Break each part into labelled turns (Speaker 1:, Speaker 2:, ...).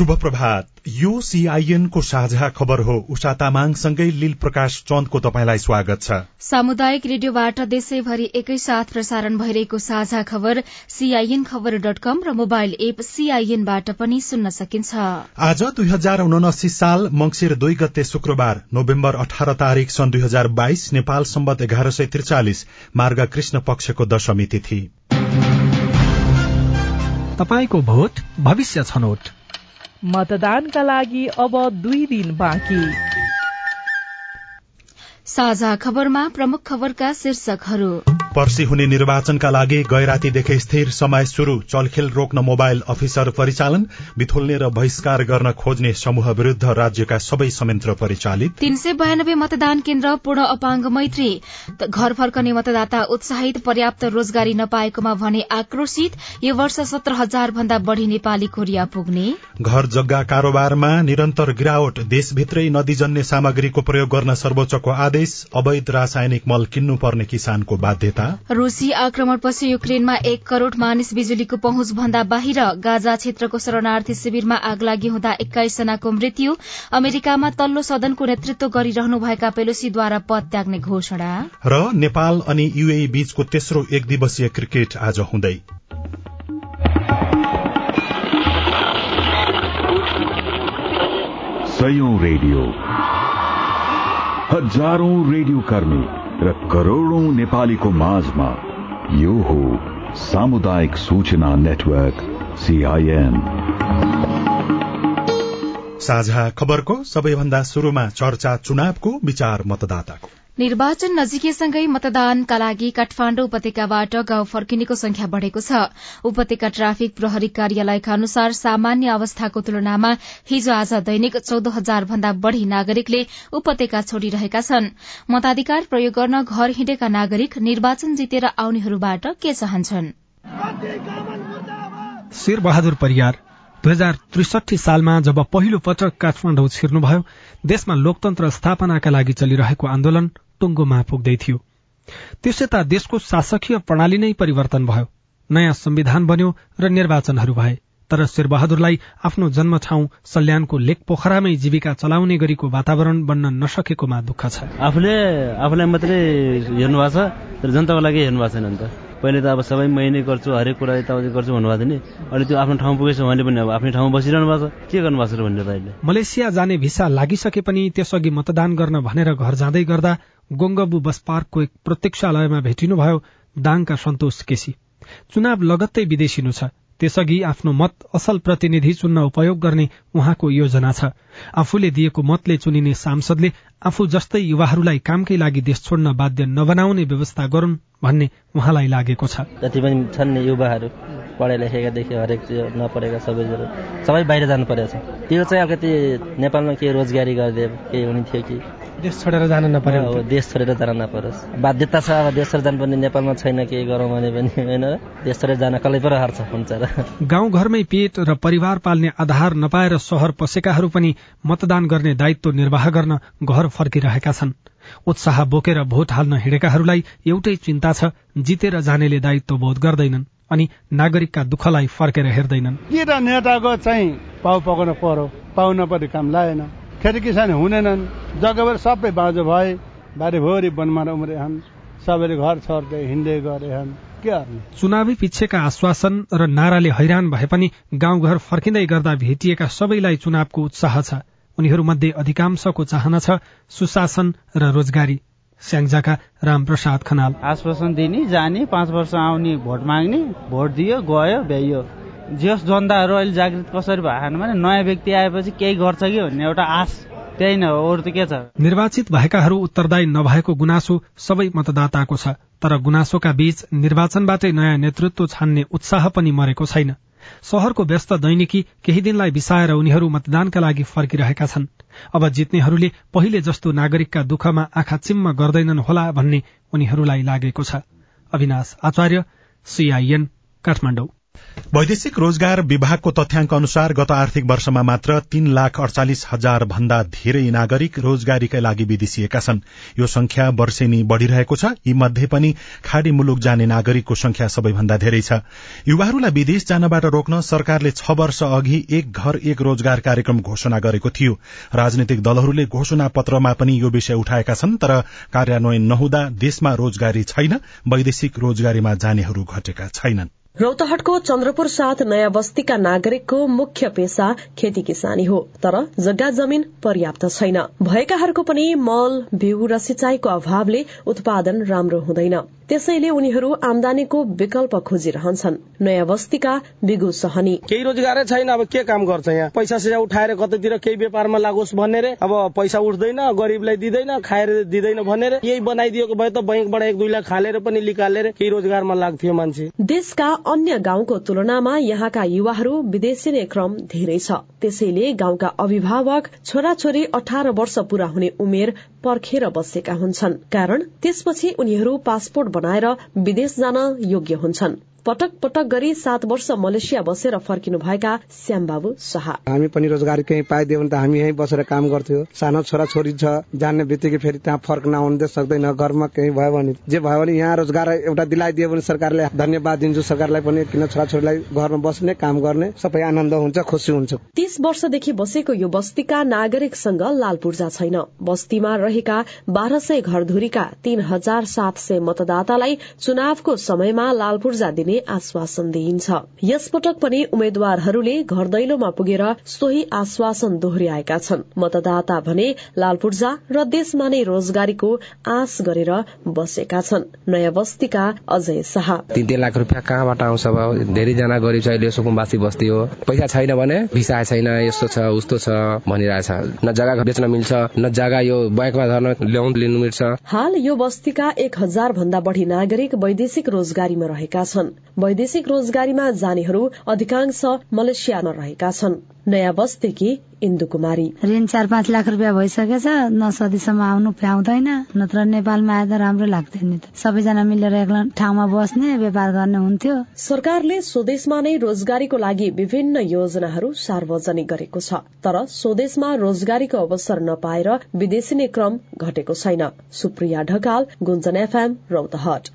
Speaker 1: शुभ प्रभात यो सीआईएन को साझा खबर हो। उषा तामाङसँगै लील प्रकाश चन्दको तपाईँलाई स्वागत छ।
Speaker 2: सामुदायिक रेडियोबाट देशैभरि एकैसाथ प्रसारण भइरहेको साझा खबर सीआईएन खबर डट कम र मोबाइल एप सीआईएनबाट पनि सुन्न सकिन्छ।
Speaker 1: आज दुई हजार उनासी साल मंगिर दुई गते शुक्रबार नोभेम्बर अठार तारीक सन् दुई हजार बाइस नेपाल सम्बत एघार सय त्रिचालिस मार्ग कृष्ण पक्षको दशमी तिथि।
Speaker 3: तपाईँको भोट भविष्य छनौट।
Speaker 4: मतदानका लागि अब दुई दिन बाँकी।
Speaker 2: साझा खबरमा प्रमुख खबरका शीर्षकहरू।
Speaker 1: पर्सी हुने निर्वाचनका लागि गैरातीदेखि स्थिर समय शुरू चलखेल रोक्न मोबाइल अफिसर परिचालन बिथुल्ने र बहिष्कार गर्न खोज्ने समूह विरूद्ध राज्यका सबै संयन्त्र परिचालित।
Speaker 2: तीन सय बयानब्बे मतदान केन्द्र पूर्ण अपाङ्ग मैत्री। घर फर्कने मतदाता उत्साहित पर्याप्त रोजगारी नपाएकोमा भने आक्रोशित। यो वर्ष सत्र हजार भन्दा बढ़ी नेपाली कोरिया पुग्ने।
Speaker 1: घर जग्गा कारोबारमा निरन्तर गिरावट देशभित्रै नदीजन्य सामग्रीको प्रयोग गर्न सर्वोच्चको आदेश। अवैध रासायनिक मल किन्नुपर्ने किसानको बाध्यता।
Speaker 2: रूसी आक्रमणपछि युक्रेनमा एक करोड़ मानिस बिजुलीको पहुँच भन्दा बाहिर गाजा क्षेत्रको शरणार्थी शिविरमा आगलागी हुँदा एक्काइस जनाको मृत्यु। अमेरिकामा तल्लो सदनको नेतृत्व गरिरहनुभएका पेलोसीद्वारा पद त्याग्ने घोषणा।
Speaker 1: र नेपाल अनि युए बीचको तेस्रो एक दिवसीय क्रिकेट आज हुँदै।
Speaker 5: रेडियो। हजारौं रेडियो कर्मी। र करोड़ौं नेपालीको माझमा यो हो सामुदायिक सूचना नेटवर्क सीआईएन
Speaker 1: साझा खबरको सबैभन्दा शुरूमा चर्चा चुनावको विचार मतदाताको।
Speaker 2: निर्वाचन नजिकैसँगै मतदानका लागि काठमाण्डु उपत्यकाबाट गाउँ फर्किनेको संख्या बढ़ेको छ। उपत्यका ट्राफिक प्रहरी कार्यालयका अनुसार सामान्य अवस्थाको तुलनामा हिजो आज दैनिक चौध हजार भन्दा बढ़ी नागरिकले उपत्यका छोड़िरहेका छन्। मताधिकार प्रयोग गर्न घर हिँडेका नागरिक निर्वाचन जितेर आउनेहरूबाट के चाहन्छन्?
Speaker 3: शेरबहादुर परियार दुई हजार त्रिसठी सालमा जब पहिलो पटक काठमाडौँ छिर्नुभयो देशमा लोकतन्त्र स्थापनाका लागि चलिरहेको आन्दोलन टुङ्गोमा पुग्दै थियो। त्यसयता देशको शासकीय प्रणाली नै परिवर्तन भयो। नयाँ संविधान बन्यो र निर्वाचनहरू भए। तर शेरबहादुरलाई आफ्नो जन्म ठाउँ सल्यानको लेक पोखरामै जीविका चलाउने गरीको वातावरण बन्न नसकेकोमा दुःख छ।
Speaker 6: आफूले आफूलाई मात्रै हेर्नु भएको छ तर जनताको लागि हेर्नु भएको छैन नि त। पहिले त अब सबै मै नै गर्छु हरेक कुरा यताउति गर्छु भन्नुभएको थियो नि। अहिले त्यो आफ्नो ठाउँ पुगेछ भने पनि अब आफ्नै ठाउँमा बसिरहनु भएको छ। के गर्नु भएको छ भनेर अहिले?
Speaker 3: मलेसिया जाने भिसा लागिसके पनि त्यसअघि मतदान गर्न भनेर घर जाँदै गर्दा गोङ्गबु बस पार्कको एक प्रत्यक्षालयमा भेटिनुभयो दाङका सन्तोष केसी। चुनाव लगत्तै विदेशिनु छ। त्यसअघि आफ्नो मत असल प्रतिनिधि चुन्न उपयोग गर्ने उहाँको योजना छ। आफूले दिएको मतले चुनिने सांसदले आफू जस्तै युवाहरूलाई कामकै लागि देश छोड्न बाध्य नबनाउने व्यवस्था गरून् भन्ने उहाँलाई लागेको छ।
Speaker 6: जति पनि छन् युवाहरू पढाइ लेखेकादेखि हरेक नपढेका सबै सबै बाहिर जानु परेको छ। त्यो चाहिँ अलिकति नेपालमा के रोजगारी गरिदिए केही हुने थियो कि?
Speaker 3: देश छोडेर जान नपर्यो
Speaker 6: देश छोडेर जान नपरोस्। बाध्यता छ अब देश छोडेर जानुपर्ने नेपालमा छैन केही गरौँ भने पनि होइन? देश छोडेर जान कसले पो हार्छ हुन्छ र?
Speaker 3: गाउँ घरमै पेट र परिवार पाल्ने आधार नपाएर सहर पसेकाहरू पनि मतदान गर्ने दायित्व निर्वाह गर्न घर फर्किरहेका छन्। उत्साह बोकेर भोट हाल्न हिँडेकाहरूलाई एउटै चिन्ता छ जितेर जानेले दायित्व बोध गर्दैनन् अनि नागरिकका दुःखलाई फर्केर हेर्दैनन्।
Speaker 7: नेताको चाहिँ पाउ पकाउन पर्यो पाउन पर्ने काम लाएन खेती किसान हुनेनन्। जग्गाभर सबै बाँझो भए बारीभरि वनमा उम्रेछन् सबैले घर छोड्दै हिँड्दै गरेछन् के गर्ने?
Speaker 3: चुनावी पिच्छेका आश्वासन र नाराले हैरान भए पनि गाउँघर फर्किँदै गर्दा भेटिएका सबैलाई चुनावको उत्साह छ। उनीहरूमध्ये अधिकांशको चाहना छ सुशासन र रोजगारी। स्याङ्जाका रामप्रसाद खनाल।
Speaker 8: आश्वासन दिने जाने पाँच वर्ष आउने भोट माग्ने भोट दियो गयो भ्याइयो। जस जनताहरू अहिले जागृत कसरी भएन भने नयाँ व्यक्ति आएपछि केही गर्छ कि भन्ने एउटा आश त्यही नै हो। अरू त के छ?
Speaker 3: निर्वाचित भएकाहरू उत्तरदायी नभएको गुनासो सबै मतदाताको छ तर गुनासोका बीच निर्वाचनबाटै नयाँ नेतृत्व छान्ने उत्साह पनि मरेको छैन। शहरको व्यस्त दैनिकी केही दिनलाई बिसाएर उनीहरू मतदानका लागि फर्किरहेका छन्। अब जित्नेहरूले पहिले जस्तो नागरिकका दुःखमा आँखा चिम्म गर्दैनन् होला भन्ने उनीहरूलाई लागेको छ। अविनाश आचार्य सीआईएन काठमाडौँ।
Speaker 1: वैदेशिक रोजगार विभागको तथ्याङ्क अनुसार गत आर्थिक वर्षमा मात्र तीन लाख अडचालिस हजार भन्दा धेरै नागरिक रोजगारीकै लागि विदेशिएका छन्। यो संख्या वर्षेनी बढ़िरहेको छ। यी मध्ये पनि खाड़ी मुलुक जाने नागरिकको संख्या सबैभन्दा धेरै छ। युवाहरूलाई विदेश जानबाट रोक्न सरकारले छ वर्ष अघि एक घर एक रोजगार कार्यक्रम घोषणा गरेको थियो। राजनैतिक दलहरूले घोषणा पत्रमा पनि यो विषय उठाएका छन् तर कार्यान्वयन नहुँदा देशमा रोजगारी छैन वैदेशिक रोजगारीमा जानेहरू घटेका छैनन्।
Speaker 9: रौतहटको चन्द्रपुर साथ नयाँ बस्तीका नागरिकको मुख्य पेसा खेती किसानी हो तर जग्गा जमीन पर्याप्त छैन। भएकाहरूको पनि मल बिउ र सिंचाईको अभावले उत्पादन राम्रो हुँदैन। त्यसैले उनीहरू आमदानीको विकल्प खोजिरहन्छन्। नयाँ बस्तीका बिगु सहनी।
Speaker 10: केही रोजगारै छैन अब के काम गर्छ यहाँ? पैसा सैसा उठाएर कतैतिर केही व्यापारमा लागोस् भनेर अब पैसा उठ्दैन गरीबलाई दिँदैन खाएर दिँदैन भनेर यही बनाइदिएको भए त बैंकबाट एक दुई लाख खालेर पनि निकालेर केही रोजगारमा लाग्थ्यो मान्छे।
Speaker 9: देशका अन्य गाउँको तुलनामा यहाँका युवाहरू विदेशिने क्रम धेरै छ। त्यसैले गाउँका अभिभावक छोराछोरी अठार वर्ष पूरा हुने उमेर पर्खेर बसेका हुन्छन्। कारण त्यसपछि उनीहरू पासपोर्ट बनाएर विदेश जान योग्य हुन्छन्। पटक पटक गरी सात वर्ष मलेसिया बसेर फर्किनु भएका श्यामबाबु शाह।
Speaker 11: हामी पनि रोजगारी कहीँ पाइदियो भने त हामी यहीँ बसेर काम गर्थ्यो। सानो छोरा छोरी छ जान्ने बित्तिकै फेरि त्यहाँ फर्क नआउनु सक्दैन घरमा केही भयो भने। जे भयो भने यहाँ रोजगार एउटा दिलाइदियो भने सरकारले धन्यवाद दिन्छु सरकारलाई पनि किन छोराछोरीलाई घरमा बस्ने काम गर्ने सबै आनन्द हुन्छ खुसी हुन्छ।
Speaker 9: तीस वर्षदेखि बसेको यो बस्तीका नागरिकसँग लाल पूर्जा छैन। बस्तीमा रहेका बाह्र सय घरधुरीका तीन हजार सात सय मतदातालाई चुनावको समयमा लाल पूर्जा दिने दिने आश्वासन दिइन्छ। यसपटक पनि उम्मेद्वारहरूले घर दैलोमा पुगेर सोही आश्वासन दोहोर्याएका छन्। मतदाता भने लाल पूर्जा र देशमा नै रोजगारीको आश गरेर बसेका छन्। नयाँ बस्तीका अजय शाह।
Speaker 12: तिन तिन लाख रुपियाँ कहाँबाट आउँछ धेरैजना गरिब छ अहिले सुकुम्बासी बस्ती हो। पैसा छैन भने भिसा छैन यस्तो छ उस्तो छ भनिरहेछ। न जग्गा बेच्न मिल्छ न जग्गा यो ब्याङ्कमा झर्न ल्याउन लिनु मिल्छ।
Speaker 9: हाल यो बस्तीका एक हजार भन्दा बढ़ी नागरिक वैदेशिक रोजगारीमा रहेका छन्। वैदेशिक रोजगारीमा जानेहरू अधिकांश मलेसियामा रहेका छन्। नयाँ बस्तीकी इन्दु कुमारी
Speaker 13: ऋण चार पाँच लाख रुपियाँ भइसकेछ। नसदीसम्म आउनु भ्याउँदैन नत्र नेपालमा आए त राम्रो लाग्थ्यो नि त। सबैजना मिलेर एक ठाउँमा बस्ने व्यापार गर्ने हुन्थ्यो।
Speaker 9: सरकारले स्वदेशमा नै रोजगारीको लागि विभिन्न योजनाहरू सार्वजनिक गरेको छ। तर स्वदेशमा रोजगारीको अवसर नपाएर विदेशी क्रम घटेको छैन। सुप्रिया ढकाल गुन्जन एफएम रौतहट।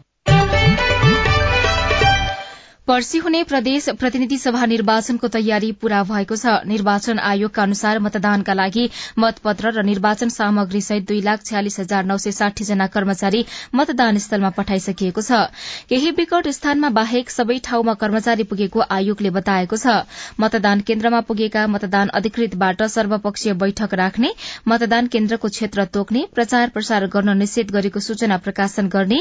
Speaker 2: पर्सी हुने प्रदेश प्रतिनिधि सभा निर्वाचनको तयारी पूरा भएको छ। निर्वाचन आयोगका अनुसार मतदानका लागि मतपत्र र निर्वाचन सामग्री सहित दुई लाख छ्यालिस हजार नौ सय साठी जना कर्मचारी मतदान स्थलमा पठाइसकिएको छ। केही विकट स्थानमा बाहेक सबै ठाउँमा कर्मचारी पुगेको आयोगले बताएको छ। मतदान केन्द्रमा पुगेका मतदान अधिकृतबाट सर्वपक्षीय बैठक राख्ने मतदान केन्द्रको क्षेत्र तोक्ने प्रचार प्रसार गर्न निषेध गरेको सूचना प्रकाशन गर्ने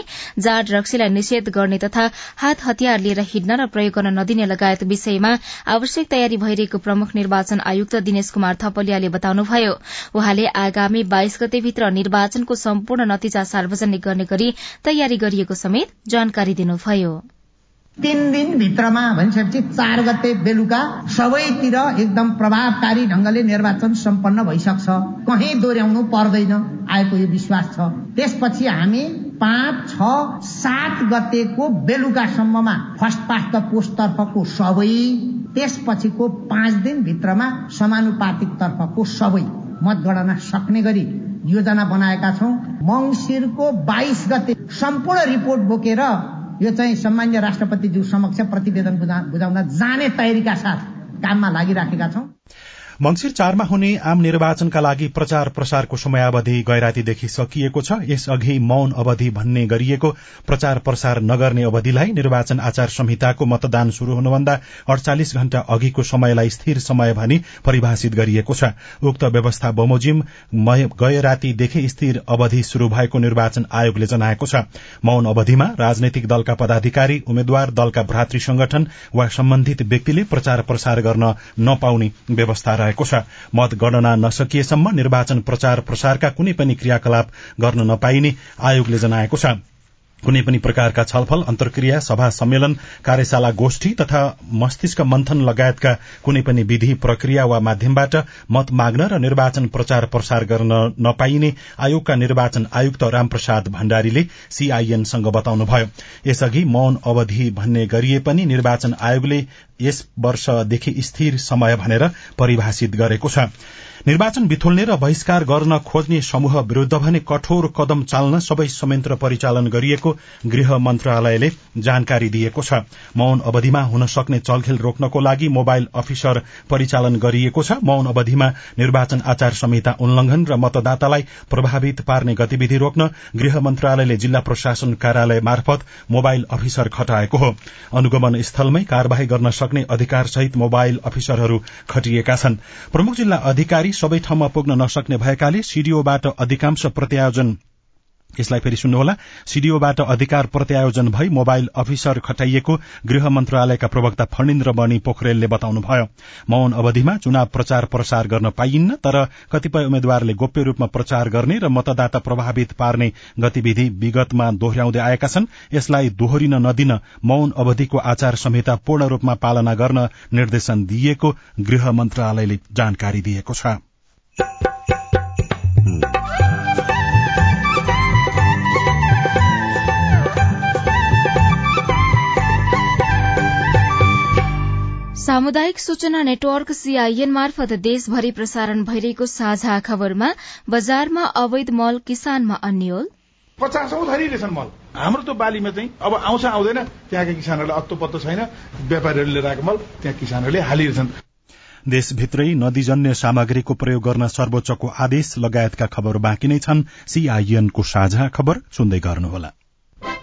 Speaker 2: जाड रक्सीलाई निषेध गर्ने तथा हात हतियार लिएर हिँड्न र प्रयोग गर्न नदिने लगायत विषयमा आवश्यक तयारी भइरहेको प्रमुख निर्वाचन आयुक्त दिनेश कुमार थपलियाले बताउनुभयो। वहाँले आगामी बाइस गतेभित्र निर्वाचनको सम्पूर्ण नतिजा सार्वजनिक गर्ने गरी तयारी गरिएको समेत जानकारी दिनुभयो।
Speaker 14: तीन दिन भित्रमा भनिसकेपछि चार गते बेलुका सबैतिर एकदम प्रभावकारी ढंगले निर्वाचन सम्पन्न भइसक्छ। कहीँ दोहोऱ्याउनु पर्दैन आएको यो विश्वास छ। त्यसपछि हामी पाँच छ सात गतेको बेलुकासम्ममा फर्स्ट पास्ट द पोस्ट तर्फको सबै त्यसपछिको पाँच दिनभित्रमा समानुपातिक तर्फको सबै मतगणना सक्ने गरी योजना बनाएका छौँ। मङ्सिरको बाइस गते सम्पूर्ण रिपोर्ट बोकेर यो चाहिँ सामान्य राष्ट्रपतिज्यू समक्ष प्रतिवेदन बुझाउन जाने तयारीका साथ काममा लागिराखेका छौँ।
Speaker 1: मंगिर चारमा हुने आम निर्वाचनका लागि प्रचार प्रसारको समयावधि गैरातीदेखि सकिएको छ। यसअघि मौन अवधि भन्ने गरिएको प्रचार प्रसार नगर्ने अवधिलाई निर्वाचन आचार संहिताको मतदान शुरू हुनुभन्दा अड़चालिस घण्टा अघिको समयलाई स्थिर समय भनी परिभाषित गरिएको छ। उक्त व्यवस्था बमोजिम गए रातीदेखि स्थिर अवधि शुरू भएको निर्वाचन आयोगले जनाएको छ। मौन अवधिमा राजनैतिक दलका पदाधिकारी उम्मेद्वार दलका भ्रातृ संगठन वा सम्बन्धित व्यक्तिले प्रचार प्रसार गर्न नपाउने व्यवस्था रहेको छ। मतगणना नसकिएसम्म निर्वाचन प्रचार प्रसारका कुनै पनि क्रियाकलाप गर्न नपाइने आयोगले जनाएको छ। कुनै पनि प्रकारका छलफल अन्तर्क्रिया सभा सम्मेलन कार्यशाला गोष्ठी तथा मस्तिष्क मन्थन लगायतका कुनै पनि विधि प्रक्रिया वा माध्यमबाट मत माग्न र निर्वाचन प्रचार प्रसार गर्न नपाइने आयोगका निर्वाचन आयुक्त रामप्रसाद भण्डारीले सीआईएनसँग बताउनुभयो। यसअघि मौन अवधि भन्ने गरिए पनि निर्वाचन आयोगले यस वर्षदेखि स्थिर समय भनेर परिभाषित गरेको छ। निर्वाचन बिथुल्ने र बहिष्कार गर्न खोज्ने समूह विरूद्ध भने कठोर कदम चाल्न सबै संयन्त्र परिचालन गरिएको गृह मन्त्रालयले जानकारी दिएको छ। मौन अवधिमा हुन सक्ने चलखेल रोक्नको लागि मोबाइल अफिसर परिचालन गरिएको छ। मौन अवधिमा निर्वाचन आचार संहिता उल्लंघन र मतदातालाई प्रभावित पार्ने गतिविधि रोक्न गृह मन्त्रालयले जिल्ला प्रशासन कार्यालय मार्फत मोबाइल अफिसर खटाएको हो। अनुगमन स्थलमै कार्यवाही गर्न सक्ने अधिकार सहित मोबाइल अफिसरहरू खटिएका छन्। प्रमुख जिल्ला अधिकारी सबै ठाउँमा पुग्न नसक्ने भएकाले सीडीओबाट अधिकांश प्रत्यायोजन यसलाई फेरि सुन्नुहोला सीडीओबाट अधिकार प्रत्यायोजन भई मोबाइल अफिसर खटाइएको गृह मन्त्रालयका प्रवक्ता फणिन्द्र मणि पोखरेलले बताउनुभयो। मौन अवधिमा चुनाव प्रचार प्रसार गर्न पाइन्न तर कतिपय उम्मेद्वारले गोप्य रूपमा प्रचार गर्ने र मतदाता प्रभावित पार्ने गतिविधि विगतमा दोहोर्याउँदै आएका छन्। यसलाई दोहोरिन नदिन मौन अवधिको आचार संहिता पूर्ण रूपमा पालना गर्न निर्देशन दिइएको गृह मन्त्रालयले जानकारी दिएको छ।
Speaker 2: सामुदायिक सूचना नेटवर्क सीआईएन मार्फत देशभरि प्रसारण भइरहेको साझा खबरमा बजारमा अवैध मल किसानमा अन्यल।
Speaker 15: पचासौँ रहेछन् मल। हाम्रो त्यो बालीमा चाहिँ अब आउँछ आउँदैन। त्यहाँका किसानहरूलाई अत्तो पत्तो छैन। व्यापारीहरूले लिएर आएको मल त्यहाँ किसानहरूले हालिरहेछन्।
Speaker 1: देशभित्रै नदीजन्य सामग्रीको प्रयोग गर्न सर्वोच्चको आदेश लगायतका खबर बाँकी नै छन्। सीआईएनको साझा खबर सुन्दै गर्नुहोला।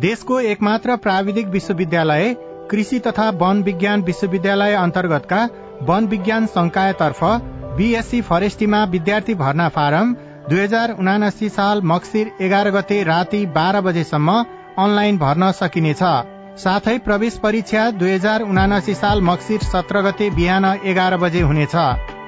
Speaker 16: देशको एकमात्र प्राविधिक विश्वविद्यालय कृषि तथा वन विज्ञान विश्वविद्यालय अन्तर्गतका वन विज्ञान संकायतर्फ बीएससी फरेस्टीमा विद्यार्थी भर्ना फारम दुई हजार उनासी साल मक्सिर एघार गते राति बाह्र बजेसम्म अनलाइन भर्न सकिनेछ। साथै प्रवेश परीक्षा दुई हजार उनासी साल मक्सिर सत्र गते बिहान एघार बजे हुनेछ।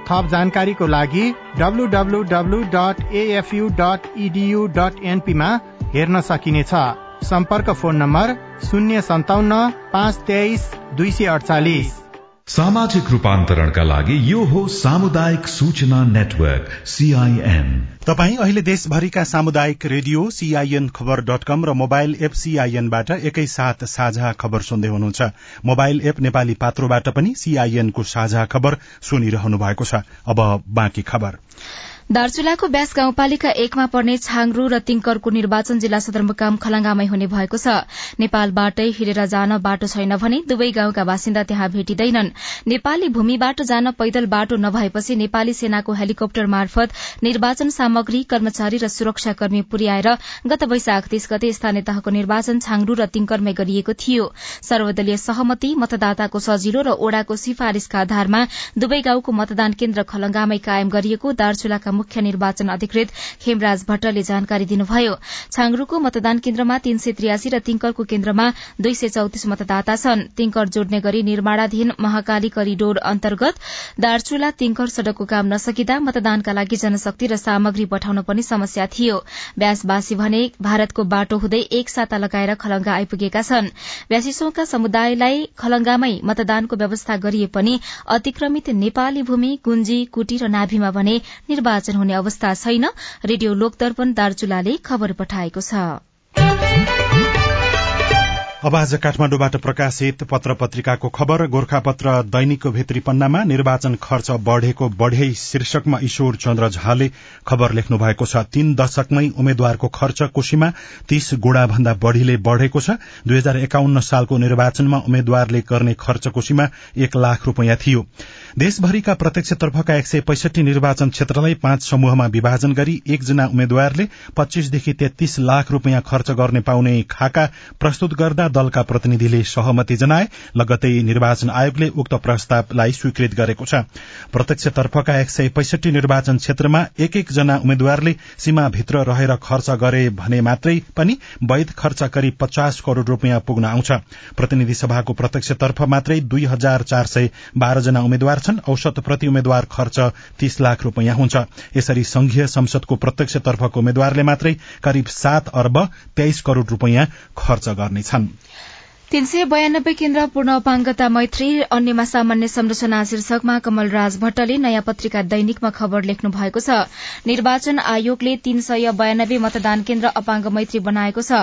Speaker 16: थप जानकारीको लागि W W W dot AFU dot EDU dot एनपीमा हेर्न सकिनेछ। सम्पर्क फोन नम्बर शून्य सन्ताउन्न पाँच तेइस दुई सय अडचालिस
Speaker 5: सामाजिक रूपान्तरणका लागि यो हो सामुदायिक सूचना नेटवर्क सीआईएन
Speaker 1: तपाई अहिले देशभरिका सामुदायिक radio CIN khabar dot com र मोबाइल एप सीआईएनबाट एकैसाथ साझा खबर सुन्दै हुनुहुन्छ। मोबाइल एप नेपाली पात्रोबाट पनि सीआईएनको साझा खबर सुनिरहनु भएको छ। अब बाँकी खबर।
Speaker 2: दार्चुलाको ब्यास गाउँपालिका एकमा पर्ने छाङरू र तिङकरको निर्वाचन जिल्ला सदरमुकाम खलंगामै हुने भएको छ। नेपालबाटै हिँडेर जान बाटो छैन भने दुवै गाउँका बासिन्दा त्यहाँ भेटिँदैनन्। नेपाली भूमिबाट जान पैदल बाटो नभएपछि नेपाली सेनाको हेलिकप्टर मार्फत निर्वाचन सामग्री कर्मचारी र सुरक्षाकर्मी पुर्याएर गत वैशाख तीस गते स्थानीय तहको निर्वाचन छाङरू र तिङकरमै गरिएको थियो। सर्वदलीय सहमति मतदाताको सजिलो र ओड़ाको सिफारिशका आधारमा दुवै गाउँको मतदान केन्द्र खलंगामै कायम गरिएको दार्चुलाका मुख्य निर्वाचन अधिकृत खेमराज भट्टले जानकारी दिनुभयो। छाङरूको मतदान केन्द्रमा तीन सय त्रियासी र तिंकरको केन्द्रमा दुई सय चौतिस मतदाता छन्। तिंकर जोड्ने गरी निर्माणाधीन महाकाली करिडोर अन्तर्गत दार्चुला तिंकर सड़कको काम नसकिँदा मतदानका लागि जनशक्ति र सामग्री पठाउन पनि समस्या थियो। व्यासवासी भने भारतको बाटो हुँदै एक साता लगाएर खलंगा आइपुगेका छन्। व्यासीसोका समुदायलाई खलंगामै मतदानको व्यवस्था गरिए पनि अतिक्रमित नेपाली भूमि गुन्जी कुटी र नाभीमा भने निर्वाचन हुने अवस्था छैन। रेडियो लोकदर्पण दार्चुलाले खबर पठाएको छ।
Speaker 1: अब आज काठमाडौँबाट प्रकाशित पत्र पत्रिकाको खबर गोर्खापत्र दैनिकको भित्री पन्नामा निर्वाचन खर्च बढ़ेको बढ़े शीर्षकमा ईश्वर चन्द्र झाले खबर लेख्नु भएको छ। तीन दशकमै उम्मेद्वारको खर्च कोशीमा तीस गुणा भन्दा बढ़ीले बढ़ेको छ। दुई हजार एकाउन्न सालको निर्वाचनमा उम्मेद्वारले गर्ने खर्च कोशीमा एक लाख रूपियाँ थियो। देशभरिका प्रत्यक्षतर्फका एक सय पैसठी निर्वाचन क्षेत्रलाई पाँच समूहमा विभाजन गरी एकजना उम्मेद्वारले पच्चीसदेखि तेत्तीस लाख रूपियाँ खर्च गर्ने पाउने खाका प्रस्तुत गर्दा दलका प्रतिनिधिले सहमति जनाए लगतै निर्वाचन आयोगले उक्त प्रस्तावलाई स्वीकृत गरेको छ। प्रत्यक्षतर्फका एक सय पैसठी निर्वाचन क्षेत्रमा एक एक जना उम्मेद्वारले सीमाभित्र रहेर खर्च गरे भने मात्रै पनि वैध खर्च करिब पचास करोड़ रूपियाँ पुग्न आउँछ। प्रतिनिधि सभाको प्रत्यक्षतर्फ मात्रै दुई हजार चार सय बाह्र जना उम्मेद्वार छन्। औसत प्रति उम्मेद्वार खर्च तीस लाख रूपियाँ हुन्छ। यसरी संघीय संसदको प्रत्यक्षतर्फको उम्मेद्वारले मात्रै करिब सात अर्ब तेइस करोड़ रूपियाँ खर्च गर्नेछन्।
Speaker 2: तीन सय बयानब्बे केन्द्र पूर्ण अपाङ्गता मैत्री अन्यमा सामान्य संरचना शीर्षकमा कमलराज भट्टले नयाँ पत्रिका दैनिकमा खबर लेख्नु भएको छ। निर्वाचन आयोगले तीन सय बयानब्बे मतदान केन्द्र अपाङ्ग मैत्री बनाएको छ।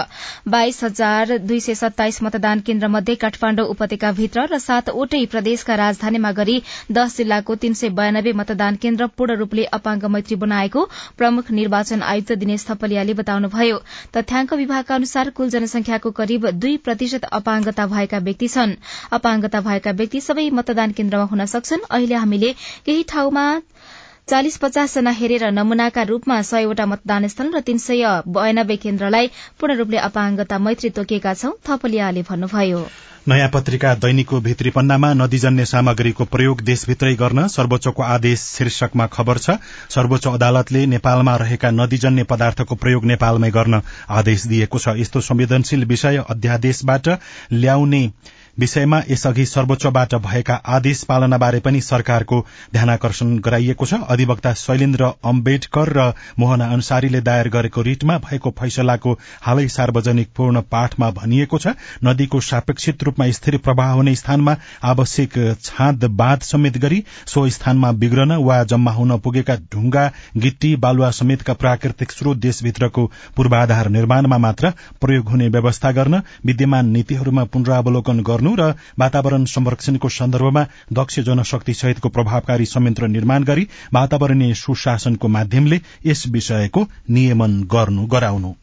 Speaker 2: बाइस हजार दुई सय सत्ताइस मतदान केन्द्र मध्ये काठमाण्डु उपत्यकाभित्र र सातवटै प्रदेशका राजधानीमा गरी दश जिल्लाको तीन सय बयानब्बे मतदान केन्द्र पूर्ण रूपले अपाङ्ग मैत्री बनाएको प्रमुख निर्वाचन आयुक्त दिनेश थपलियाले बताउनुभयो। तथ्याङ्क विभागका अनुसार कुल जनसंख्याको करिब दुई प्रतिशत अपाङ्ग अपाङ्गता भएका व्यक्ति छन्। अपाङ्गता भएका व्यक्ति सबै मतदान केन्द्रमा हुन सक्छन्। अहिले हामीले केही ठाउँमा चालिस पचास जना हेरेर नमूनाका रूपमा सयवटा मतदान स्थल र तीन सय बयानब्बे केन्द्रलाई पूर्ण रूपले अपाङ्गता मैत्री तोकेका छौं थपलियाले भन्नुभयो।
Speaker 1: नयाँ पत्रिका दैनिकको भित्री पन्नामा नदीजन्य सामग्रीको प्रयोग देशभित्रै गर्न सर्वोच्चको आदेश शीर्षकमा खबर छ सर्वोच्च अदालतले नेपालमा रहेका नदीजन्य पदार्थको प्रयोग नेपालमै गर्न आदेश दिएको छ। यस्तो संवेदनशील विषय अध्यादेशबाट ल्याउने विषयमा यसअघि सर्वोच्चबाट भएका आदेश पालनाबारे पनि सरकारको ध्यानकर्षण गराइएको छ। अधिवक्ता शैलेन्द्र अम्बेडकर र मोहना अन्सारीले दायर गरेको रिटमा भएको फैसलाको हालै सार्वजनिक पूर्ण पाठमा भनिएको छ। नदीको सापेक्षित रूपमा स्थिर प्रवाह हुने स्थानमा आवश्यक छाँद बाँध समेत गरी सो स्थानमा बिग्रन वा जम्मा हुन पुगेका ढुंगा गिट्टी बालुवा समेतका प्राकृतिक स्रोत देशभित्रको पूर्वाधार निर्माणमा मात्र प्रयोग हुने व्यवस्था गर्न विद्यमान नीतिहरूमा पुनरावलोकन गर्नु गर्नु र वातावरण संरक्षणको सन्दर्भमा दक्ष जनशक्ति सहितको प्रभावकारी संयन्त्र निर्माण गरी वातावरणीय सुशासनको माध्यमले यस विषयको नियमन गर्नु गराउनु।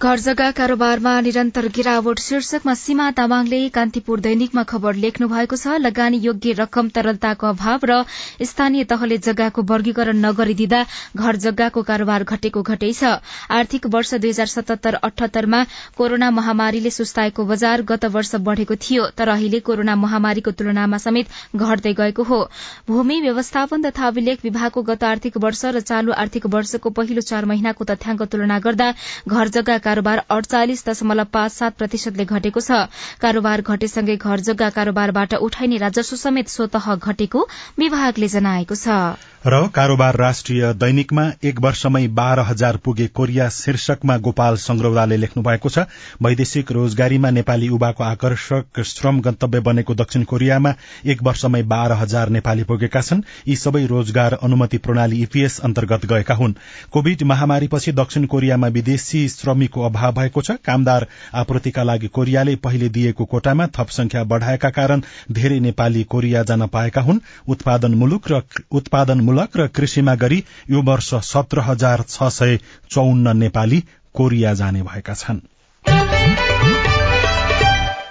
Speaker 2: घर जग्गा कारोबारमा निरन्तर गिरावट शीर्षकमा सीमा तामाङले कान्तिपुर दैनिकमा खबर लेख्नु भएको छ। लगानी योग्य रकम तरलताको अभाव र स्थानीय तहले जग्गाको वर्गीकरण नगरिदिँदा घर जग्गाको कारोबार घटेको घटै छ। आर्थिक वर्ष दुई हजार सतहत्तर अठहत्तरमा कोरोना महामारीले सुस्ताएको बजार गत वर्ष बढ़ेको थियो तर अहिले कोरोना महामारीको तुलनामा समेत घट्दै गएको हो। भूमि व्यवस्थापन तथा अभिलेख विभागको गत आर्थिक वर्ष र चालू आर्थिक वर्षको पहिलो चार महिनाको तथ्याङ्क तुलना गर्दा घर जग्गा कारोबार अडचालिस दशमलव पाँच सात प्रतिशतले घटेको छ। कारोबार घटेसँगै घर जग्गा कारोबारबाट उठाइने राजस्व समेत स्वतः घटेको विभागले जनाएको छ।
Speaker 1: र कारोबार राष्ट्रिय दैनिकमा एक वर्षमै बाह्र हजार पुगे कोरिया शीर्षकमा गोपाल संग्रौलाले लेख्नु भएको छ। वैदेशिक रोजगारीमा नेपाली युवाको आकर्षक श्रम गन्तव्य बनेको दक्षिण कोरियामा एक वर्षमै बाह्र हजार नेपाली पुगेका छन्। यी सबै रोजगार अनुमति प्रणाली ईपीएस अन्तर्गत गएका हुन्। कोविड महामारीपछि दक्षिण कोरियामा विदेशी श्रमिकको अभाव भएको छ। कामदार आपूर्तिका लागि कोरियाले पहिले दिएको कोटामा थप संख्या बढ़ाएका कारण धेरै नेपाली कोरिया जान पाएका हुन्। उत्पादन मुलुक र उत्पादन मूलक र कृषिमा गरी यो वर्ष सत्र हजार छ सय चौन्न नेपाली कोरिया जाने भएका छन्।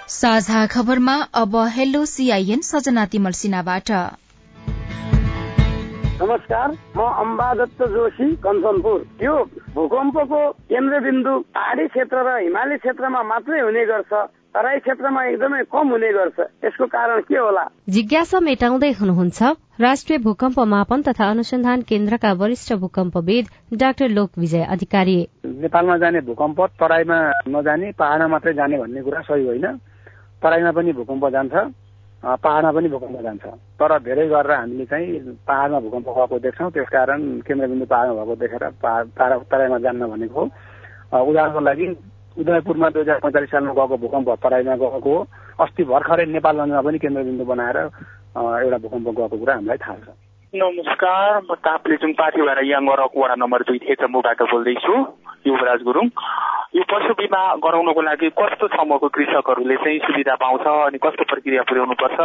Speaker 2: साझा खबरमा अब हेलो सीआईएन सजना तिमल सिन्हाबाट।
Speaker 17: नमस्कार म अम्बादत्त जोशी कञ्चनपुर। यो भूकम्पको केन्द्रबिन्दु पहाडी क्षेत्र र हिमाली क्षेत्रमा मात्रै हुने गर्छ तराई क्षेत्रमा एकदमै कम हुने गर्छ। यसको कारण के होला?
Speaker 18: जिज्ञासा मेटाउँदै हुनुहुन्छ राष्ट्रिय भूकम्प मापन तथा अनुसन्धान केन्द्रका वरिष्ठ भूकम्पविद डाक्टर लोक विजय अधिकारी।
Speaker 19: नेपालमा जाने भूकम्प तराईमा नजाने पहाडमा मात्रै जाने भन्ने कुरा सही होइन। तराईमा पनि भूकम्प जान्छ। पहाडमा पनि भूकम्प जान्छ। तर धेरै गरेर हामीले चाहिँ पहाडमा भूकम्प गएको देख्छौँ। त्यसकारण केन्द्रबिन्दु पहाडमा भएको देखेर पहाड तराईमा जान्न भनेको। हो उदाहरणको लागि उदयपुरमा दुई हजार पैँतालिस सालमा गएको भूकम्प तराईमा गएको हो। अस्ति भर्खरै नेपालगञ्जमा पनि केन्द्रबिन्दु बनाएर एउटा भूकम्प गएको कुरा हामीलाई थाहा छ।
Speaker 20: नमस्कार म ताप्लेजुङ पार्टी भएर याङ्गरक वडा नम्बर दुई थेचम्बुबाट बोल्दैछु। युवराज गुरुङ। यो पशु बिमा गराउनको लागि कस्तो समूहको कृषकहरूले चाहिँ सुविधा पाउँछ अनि कस्तो प्रक्रिया पुर्याउनु पर्छ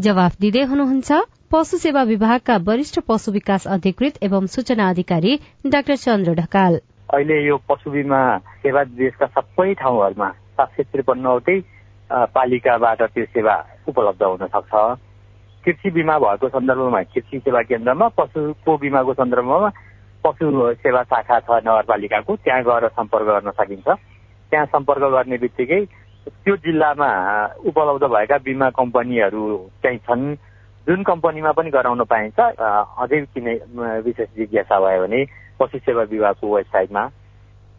Speaker 18: जवाफ दिँदै हुनुहुन्छ पशु सेवा विभागका वरिष्ठ पशु विकास अधिकृत एवं सूचना अधिकारी डाक्टर चन्द्र ढकाल।
Speaker 21: अहिले यो पशु बिमा सेवा देशका सबै ठाउँहरूमा सात सय त्रिपन्नवटै पालिकाबाट त्यो सेवा उपलब्ध हुन सक्छ। कृषि बिमा भएको सन्दर्भमा कृषि सेवा केन्द्रमा पशुको बिमाको सन्दर्भमा पशु सेवा शाखा छ नगरपालिकाको त्यहाँ गएर सम्पर्क गर्न सकिन्छ। त्यहाँ सम्पर्क गर्ने बित्तिकै त्यो जिल्लामा उपलब्ध भएका बिमा कम्पनीहरू चाहिँ छन्। जुन कम्पनीमा पनि गराउन पाइन्छ अझै किन विशेष जिज्ञासा भयो भने पशु सेवा विभागको वेबसाइटमा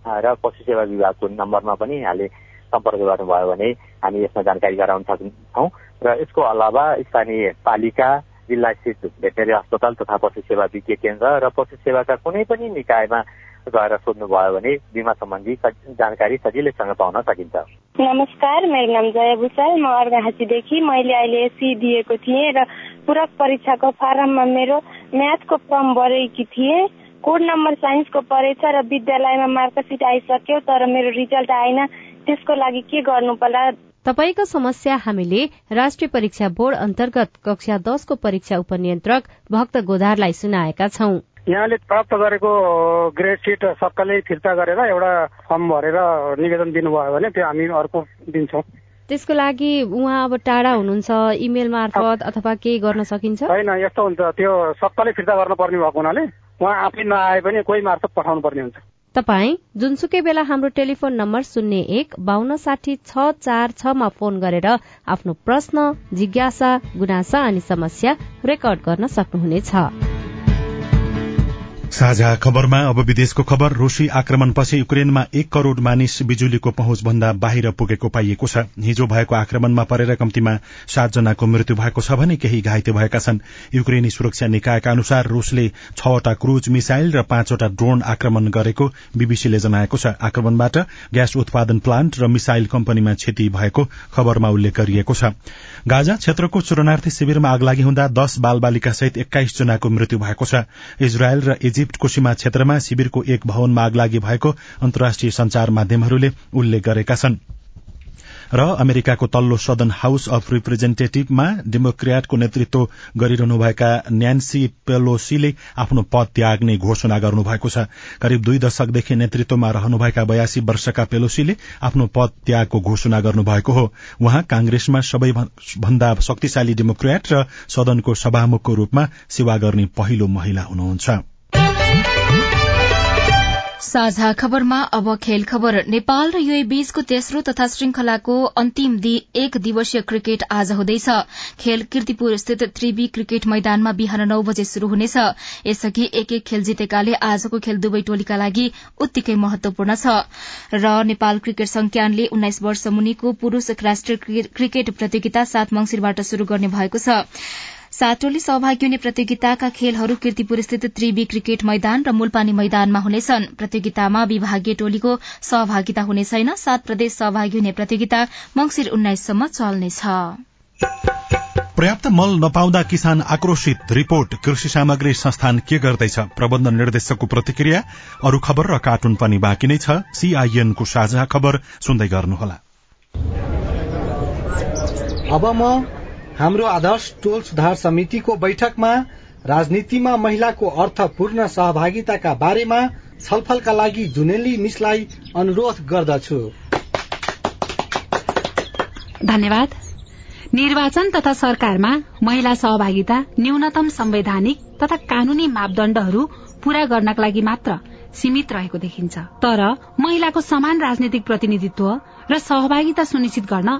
Speaker 21: र पशु सेवा विभागको नम्बरमा पनि यहाँले सम्पर्क गर्नुभयो भने हामी यसमा जानकारी गराउन सक्छौँ र यसको अलावा स्थानीय पालिका जिल्ला स्थित भेटनरी अस्पताल तथा पशु सेवा विज्ञ केन्द्र र पशु सेवाका कुनै पनि निकायमा गएर सोध्नुभयो भने बिमा सम्बन्धी जानकारी सजिलैसँग पाउन सकिन्छ।
Speaker 22: नमस्कार मेरो नाम जया भूषाल म अर्घाहाँसीदेखि मैले अहिले एसी दिएको थिएँ र पूरक परीक्षाको फारममा मेरो म्याथको फर्म भरेकी थिएँ। कोड नम्बर साइन्सको परेछ र विद्यालयमा मार्कसिट आइसक्यो तर मेरो रिजल्ट आएन। त्यसको लागि के गर्नु पर्ला
Speaker 18: तपाईँको समस्या हामीले राष्ट्रिय परीक्षा बोर्ड अन्तर्गत कक्षा दसको परीक्षा उपनियन्त्रक भक्त गोधारलाई सुनाएका छौं।
Speaker 19: यहाँले प्राप्त गरेको ग्रेड सिट सबैले फिर्ता गरेर एउटा फर्म भरेर निवेदन दिनुभयो भने त्यो हामी अर्को दिन्छौँ।
Speaker 18: त्यसको लागि उहाँ अब टाढा हुनुहुन्छ इमेल मार्फत अथवा केही गर्न सकिन्छ?
Speaker 19: होइन यस्तो हुन्छ त्यो सबैले फिर्ता गर्न पर्ने भएको हुनाले उहाँ आफै नआए पनि कोही मार्फत पठाउनु पर्ने हुन्छ।
Speaker 18: तपाई जुनसुकै बेला हाम्रो टेलिफोन नम्बर शून्य एक बान्न साठी छ चार छमा फोन गरेर आफ्नो प्रश्न जिज्ञासा गुनासा अनि समस्या रेकर्ड गर्न सक्नुहुनेछ।
Speaker 1: साझा खबरमा अब विदेशको खबर। रूसी आक्रमणपछि युक्रेनमा एक करोड़ मानिस बिजुलीको पहुँच भन्दा बाहिर पुगेको पाइएको छ। हिजो भएको आक्रमणमा परेर कम्तीमा सातजनाको मृत्यु भएको छ भने केही घाइते भएका छन्। युक्रेनी सुरक्षा निकायका अनुसार रूसले छवटा क्रूज मिसाइल र पाँचवटा ड्रोन आक्रमण गरेको बीबीसीले जनाएको छ। आक्रमणबाट ग्यास उत्पादन प्लान्ट र मिसाइल कम्पनीमा क्षति भएको खबरमा उल्लेख गरिएको छ। गाजा क्षेत्रको शरणार्थी शिविरमा आगलागी हुँदा दश बाल बालिका सहित एक्काइस जनाको मृत्यु भएको छ। इजरायल र इजिप्टको सीमा क्षेत्रमा शिविरको एक भवनमा आगलागी भएको अन्तर्राष्ट्रिय संचार माध्यमहरूले उल्लेख गरेका छन्। र अमेरिकाको तल्लो सदन हाउस अफ रिप्रेजेन्टेटिभमा डेमोक्रेटको नेतृत्व गरिरहनुभएका न्यान्सी पेलोसीले आफ्नो पद त्याग्ने घोषणा गर्नुभएको छ। करिब दुई दशकदेखि नेतृत्वमा रहनुभएका बयासी वर्षका पेलोसीले आफ्नो पद त्यागको घोषणा गर्नुभएको हो। उहाँ कांग्रेसमा सबैभन्दा शक्तिशाली डेमोक्रेट र सदनको सभामुखको रूपमा सेवा गर्ने पहिलो महिला हुनुहुन्छ।
Speaker 2: साझा खबरमा अब खेल खबर। नेपाल र युए बीचको तेस्रो तथा श्रृंखलाको अन्तिम एक दिवसीय क्रिकेट आज हुँदैछ। खेल किर्तिपुर स्थित त्रिवी क्रिकेट मैदानमा बिहान नौ बजे शुरू हुनेछ। यसअघि एक एक खेल जितेकाले आजको खेल दुवै टोलीका लागि उत्तिकै महत्वपूर्ण छ। र नेपाल क्रिकेट संज्ञानले उन्नाइस वर्ष मुनिको पुरूष राष्ट्रिय क्रिकेट प्रतियोगिता सात मंगिरबाट शुरू गर्ने भएको छ। सात टोली सहभागी हुने प्रतियोगिताका खेलहरू किर्तिपुर स्थित त्रिवी क्रिकेट मैदान र मूलपानी मैदानमा हुनेछन्। प्रतियोगितामा विभागीय टोलीको सहभागिता हुने छैन। सात प्रदेश सहभागी हुने प्रतियोगिता मंगिर उन्नाइससम्म चल्नेछ
Speaker 1: पर्याप्त मल नपाउँदा किसान आक्रोशित। रिपोर्ट कृषि सामग्री संस्थान के गर्दैछ? प्रबन्ध निर्देशकको प्रतिक्रिया अरू खबर र कार्टुन पनि बाँकी नै छ। सीआईएनको साझा खबर सुन्दै गर्नुहोला।
Speaker 23: अब म हाम्रो आदर्श टोल सुधार समितिको बैठकमा राजनीतिमा महिलाको अर्थपूर्ण सहभागिताका बारेमा छलफलका लागि जुनेली मिसलाई अनुरोध गर्दछु।
Speaker 24: धन्यवाद। निर्वाचन तथा सरकारमा महिला सहभागिता न्यूनतम संवैधानिक तथा कानूनी मापदण्डहरू पूरा गर्नका लागि मात्र सीमित रहेको देखिन्छ। तर महिलाको समान राजनैतिक प्रतिनिधित्व र सहभागिता सुनिश्चित गर्न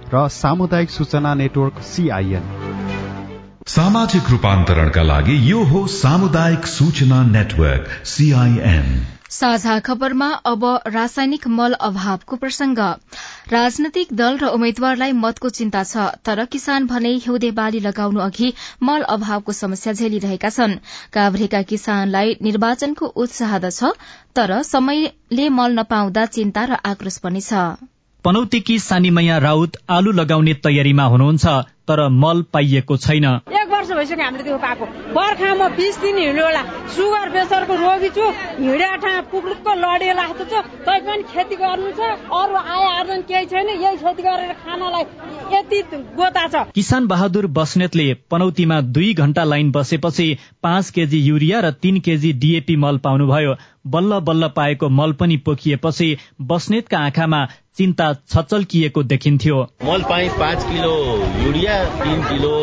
Speaker 25: र सामुदायिक सूचना नेटवर्क सीआईएन
Speaker 5: सामाजिक रूपान्तरणका लागि यो हो सामुदायिक सूचना नेटवर्क सीआईएन
Speaker 2: साझा खबरमा अब रासायनिक मल अभावको प्रसंग। राजनैतिक दल र उम्मेद्वारलाई मतको चिन्ता छ तर किसान भने हिउँदे बाली लगाउनु अघि मल अभावको समस्या झेलिरहेका छन्। काभ्रेका किसानलाई निर्वाचनको उत्साह छ तर समयले मल नपाउँदा चिन्ता र आक्रोश पनि छ।
Speaker 26: पनौतीकी सानीमैया राउत आलु लगाउने तयारीमा हुनुहुन्छ तर मल पाइएको छैन।
Speaker 27: भइसक्यो हामीले त्यो पाएको बर्खामा बिस दिन हिँड्यो होला। सुगर प्रेसरको रोगी छु हिँडेर ठाउँ पुग्लुक्क लडेर जस्तो छु। तै पनि खेती गर्नु छ अरू आय आर्जन केही छैन यही खेती गरेर खानलाई यति गोता छ।
Speaker 26: किसान बहादुर बस्नेतले पनौतीमा दुई घण्टा लाइन बसेपछि पाँच केजी युरिया र तीन केजी डिएपी मल पाउनुभयो। बल्ल बल्ल पाएको मल पनि पोखिएपछि बस्नेतका आँखामा चिन्ता छचल्किएको देखिन्थ्यो।
Speaker 28: मल पाएँ पाँच किलो युरिया तिन किलो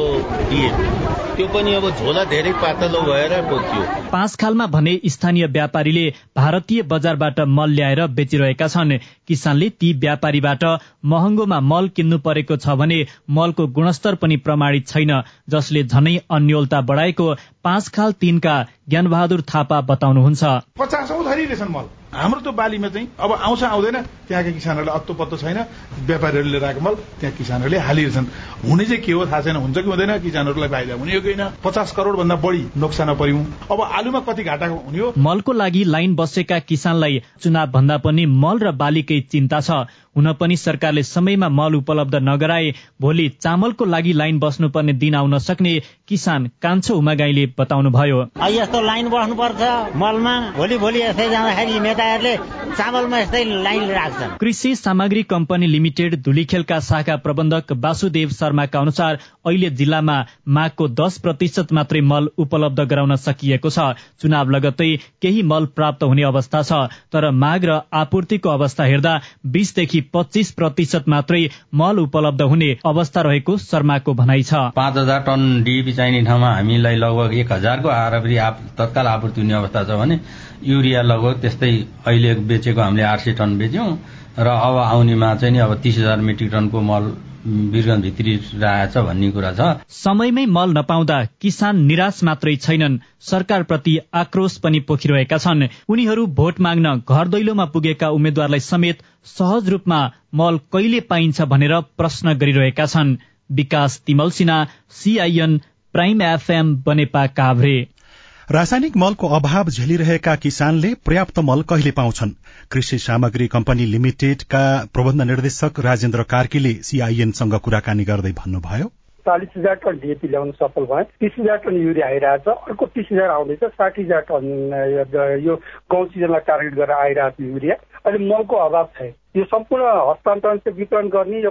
Speaker 28: डिएपी त्यो पनि अब झोला धेरै पातलो भएर पोखियो
Speaker 26: पाँच खालमा भने स्थानीय व्यापारीले भारतीय बजारबाट मल ल्याएर बेचिरहेका छन्। किसानले ती व्यापारीबाट महँगोमा मल किन्नु परेको छ भने मलको गुणस्तर पनि प्रमाणित छैन जसले झनै अन्यलता बढाएको पाँच खाल तीनका ज्ञानबहादुर थापा बताउनुहुन्छ।
Speaker 15: पचासौँ थरी रहेछन् मल। हाम्रो त्यो बालीमा चाहिँ अब आउँछ आउँदैन त्यहाँका किसानहरूलाई अत्तो पत्तो छैन व्यापारीहरूले लिएर आएको मल त्यहाँ किसानहरूले हालिरहेछन्। हुने चाहिँ के हो थाहा छैन हुन्छ कि हुँदैन किसानहरूलाई फाइदा हुने हो कि होइन? पचास करोड भन्दा बढी नोक्सानमा पर्यौं अब आलुमा कति घाटा हुने हो?
Speaker 26: मलको लागि लाइन बसेका किसानलाई चुनाव भन्दा पनि मल र बालीकै चिन्ता छ। हुन पनि सरकारले समयमा मल उपलब्ध नगराए भोलि चामलको लागि लाइन बस्नुपर्ने दिन आउन सक्ने किसान कान्छो उमागाईले बताउनुभयो।
Speaker 29: यस्तो लाइन बस्नुपर्छ। मलमा भोलि भोलि यस्तै जाँदाखेरि नेताहरूले चामलमा यस्तै लाइन राख्छन्।
Speaker 26: कृषि सामग्री कम्पनी लिमिटेड धुलीखेलका शाखा प्रबन्धक वासुदेव शर्माका अनुसार अहिले जिल्लामा मागको दस प्रतिशत मात्रै मल उपलब्ध गराउन सकिएको छ। चुनाव लगत्तै केही मल प्राप्त हुने अवस्था छ तर माग र आपूर्तिको अवस्था हेर्दा बीसदेखि पच्चीस प्रतिशत मात्रै मल उपलब्ध हुने अवस्था रहेको शर्माको भनाइ छ।
Speaker 30: पाँच हजार टन डिएपी चाहिने ठाउँमा हामीलाई लगभग एक हजारको फेरि तत्काल आपूर्ति हुने अवस्था छ भने युरिया लगभग त्यस्तै अहिले बेचेको हामीले आठ सय टन बेच्यौँ र अब आउनेमा चाहिँ नि अब तीस हजार मेट्रिक टनको मल वीरगञ्ज भित्री रहेछ भन्ने कुरा छ।
Speaker 26: समयमै मल नपाउँदा किसान निराश मात्रै छैनन्। सरकारप्रति आक्रोश पनि पोखिरहेका छन्। उनीहरू भोट माग्न घर दैलोमा पुगेका उम्मेद्वारलाई समेत सहज रूपमा मल कहिले पाइन्छ भनेर प्रश्न गरिरहेका छन्। Bikash Timal Sinha CIN prime FM Banepa Kavre.
Speaker 1: रासायनिक मलको अभाव झेलिरहेका किसानले पर्याप्त मल कहिले पाउँछन्? कृषि सामग्री कम्पनी लिमिटेडका प्रबन्ध निर्देशक राजेन्द्र कार्कीले सीआईएनसँग कुराकानी गर्दै भन्नुभयो।
Speaker 31: चालिस हजार टन डिएपी ल्याउन सफल भयो। तिस हजार टन युरिया आइरहेछ। अर्को तिस हजार आउँदैछ साठी हजार टन यो गाउँ सिजनलाई टार्गेट गरेर आइरहेको युरिया। अहिले मलको अभाव छ यो सम्पूर्ण हस्तान्तरण चाहिँ वितरण गर्ने यो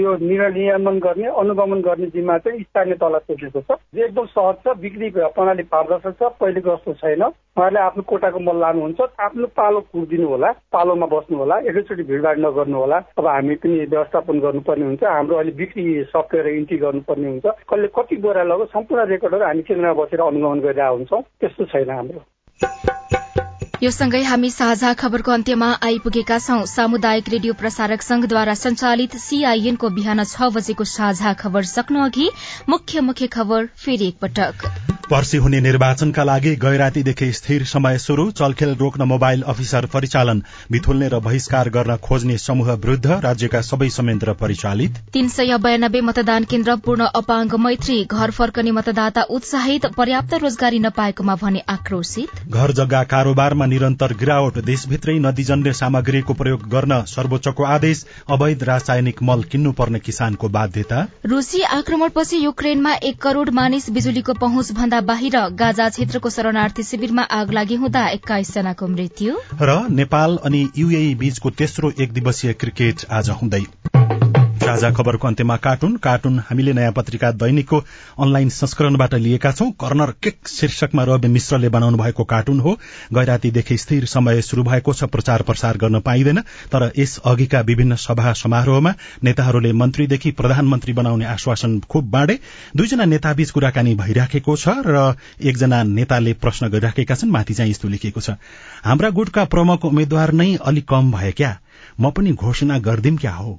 Speaker 31: यो नियमन गर्ने अनुगमन गर्ने जिम्मा चाहिँ स्थानीय तल सोचेको छ। यो एकदम सहज छ बिक्री प्रणाली पारदर्शक छ पहिलेको जस्तो छैन। उहाँहरूले आफ्नो कोटाको मल लानुहुन्छ आफ्नो पालो कुर्दिनु होला पालोमा बस्नु होला एकैचोटि भिडभाड नगर्नु होला। अब हामी पनि व्यवस्थापन गर्नुपर्ने हुन्छ हाम्रो अहिले बिक्री सफ्टवेयर इन्ट्री गर्नुपर्ने हुन्छ। कसले कति बोरा लग्यो सम्पूर्ण रेकर्डहरू हामी केन्द्रमा बसेर अनुगमन गरिरहेको हुन्छौँ त्यस्तो छैन हाम्रो।
Speaker 2: यो सँगै हामी साझा खबरको अन्त्यमा आइपुगेका छौं। सामुदायिक रेडियो प्रसारक संघद्वारा संचालित सीआईएनको बिहान छ बजेको साझा खबर सक्नु अघि मुख्य मुख्य खबर फेरि एकपटक।
Speaker 1: पर्सि हुने निर्वाचनका लागि गैरातीदेखि स्थिर समय शुरू चलखेल रोक्न मोबाइल अफिसर परिचालन बिथुल्ने र बहिष्कार गर्न खोज्ने समूह विरूद्ध राज्यका सबै संयन्त्र परिचालित।
Speaker 2: तीन सय बयानब्बे मतदान केन्द्र पूर्ण अपाङ्ग मैत्री घर फर्कने मतदाता उत्साहित पर्याप्त रोजगारी नपाएकोमा भने आक्रोशित।
Speaker 1: घर जग्गा कारोबारमा निरन्तर गिरावट देशभित्रै नदीजन्य सामग्रीको प्रयोग गर्न सर्वोच्चको आदेश अवैध रासायनिक मल किन्नुपर्ने किसानको बाध्यता।
Speaker 2: रूसी आक्रमणपछि युक्रेनमा एक करोड़ मानिस बिजुलीको पहुँच भन्दा बाहिर गाजा क्षेत्रको शरणार्थी शिविरमा आग लागि हुँदा एक्काइस जनाको मृत्यु।
Speaker 1: र नेपाल अनि युएई बीचको तेस्रो एक दिवसीय क्रिकेट आज हुँदै। साझा खबरको अन्त्यमा कार्टुन कार्टुन हामीले नयाँ पत्रिका दैनिकको अनलाइन संस्करणबाट लिएका छौं। कर्नर केक शीर्षकमा रवि मिश्रले बनाउनु भएको कार्टुन हो। गैरातीदेखि स्थिर समय शुरू भएको छ प्रचार प्रसार गर्न पाइँदैन। तर यस अघिका विभिन्न सभा समारोहमा नेताहरूले मन्त्रीदेखि प्रधानमन्त्री बनाउने आश्वासन खुब बाँडे। दुईजना नेताबीच कुराकानी भइराखेको छ र एकजना नेताले प्रश्न गरिराखेका छन् माथि चाहिँ यस्तो लेखिएको छ। हाम्रा गुटका प्रमुख उम्मेद्वार नै अलिक कम भए क्या? म पनि घोषणा गर्दिम क्या हो?